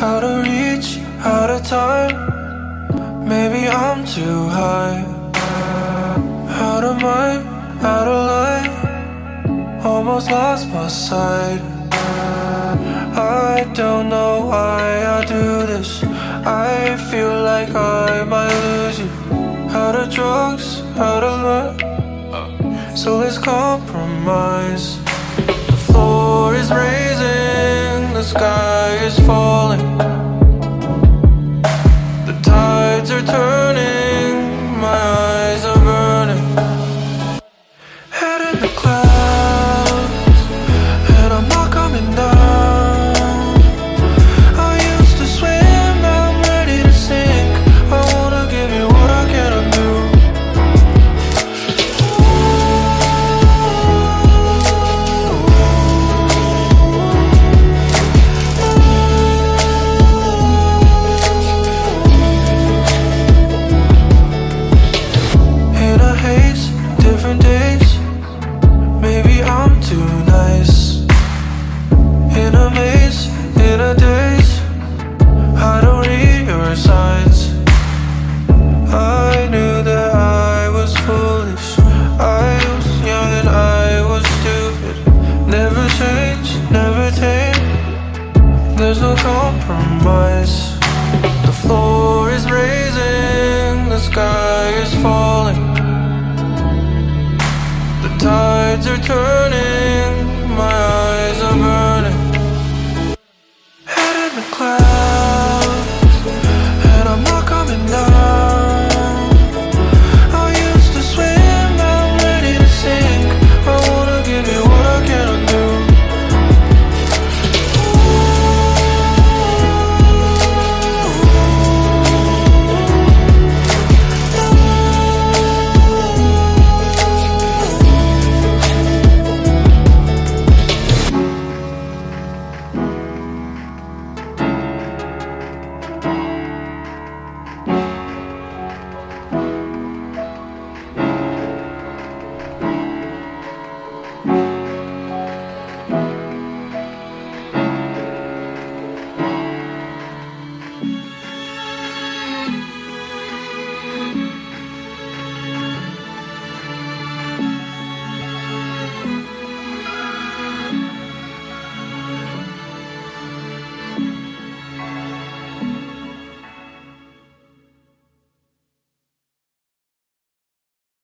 out of reach, out of time. Maybe I'm too high, out of mind, out of line. Almost lost my sight. I don't know why I do this. I feel like I might lose you. Out of drugs, out of love. So let's compromise. Tides compromise. The floor is raising, the sky is falling. The tides are turning, my eyes are burning. Head in the clouds.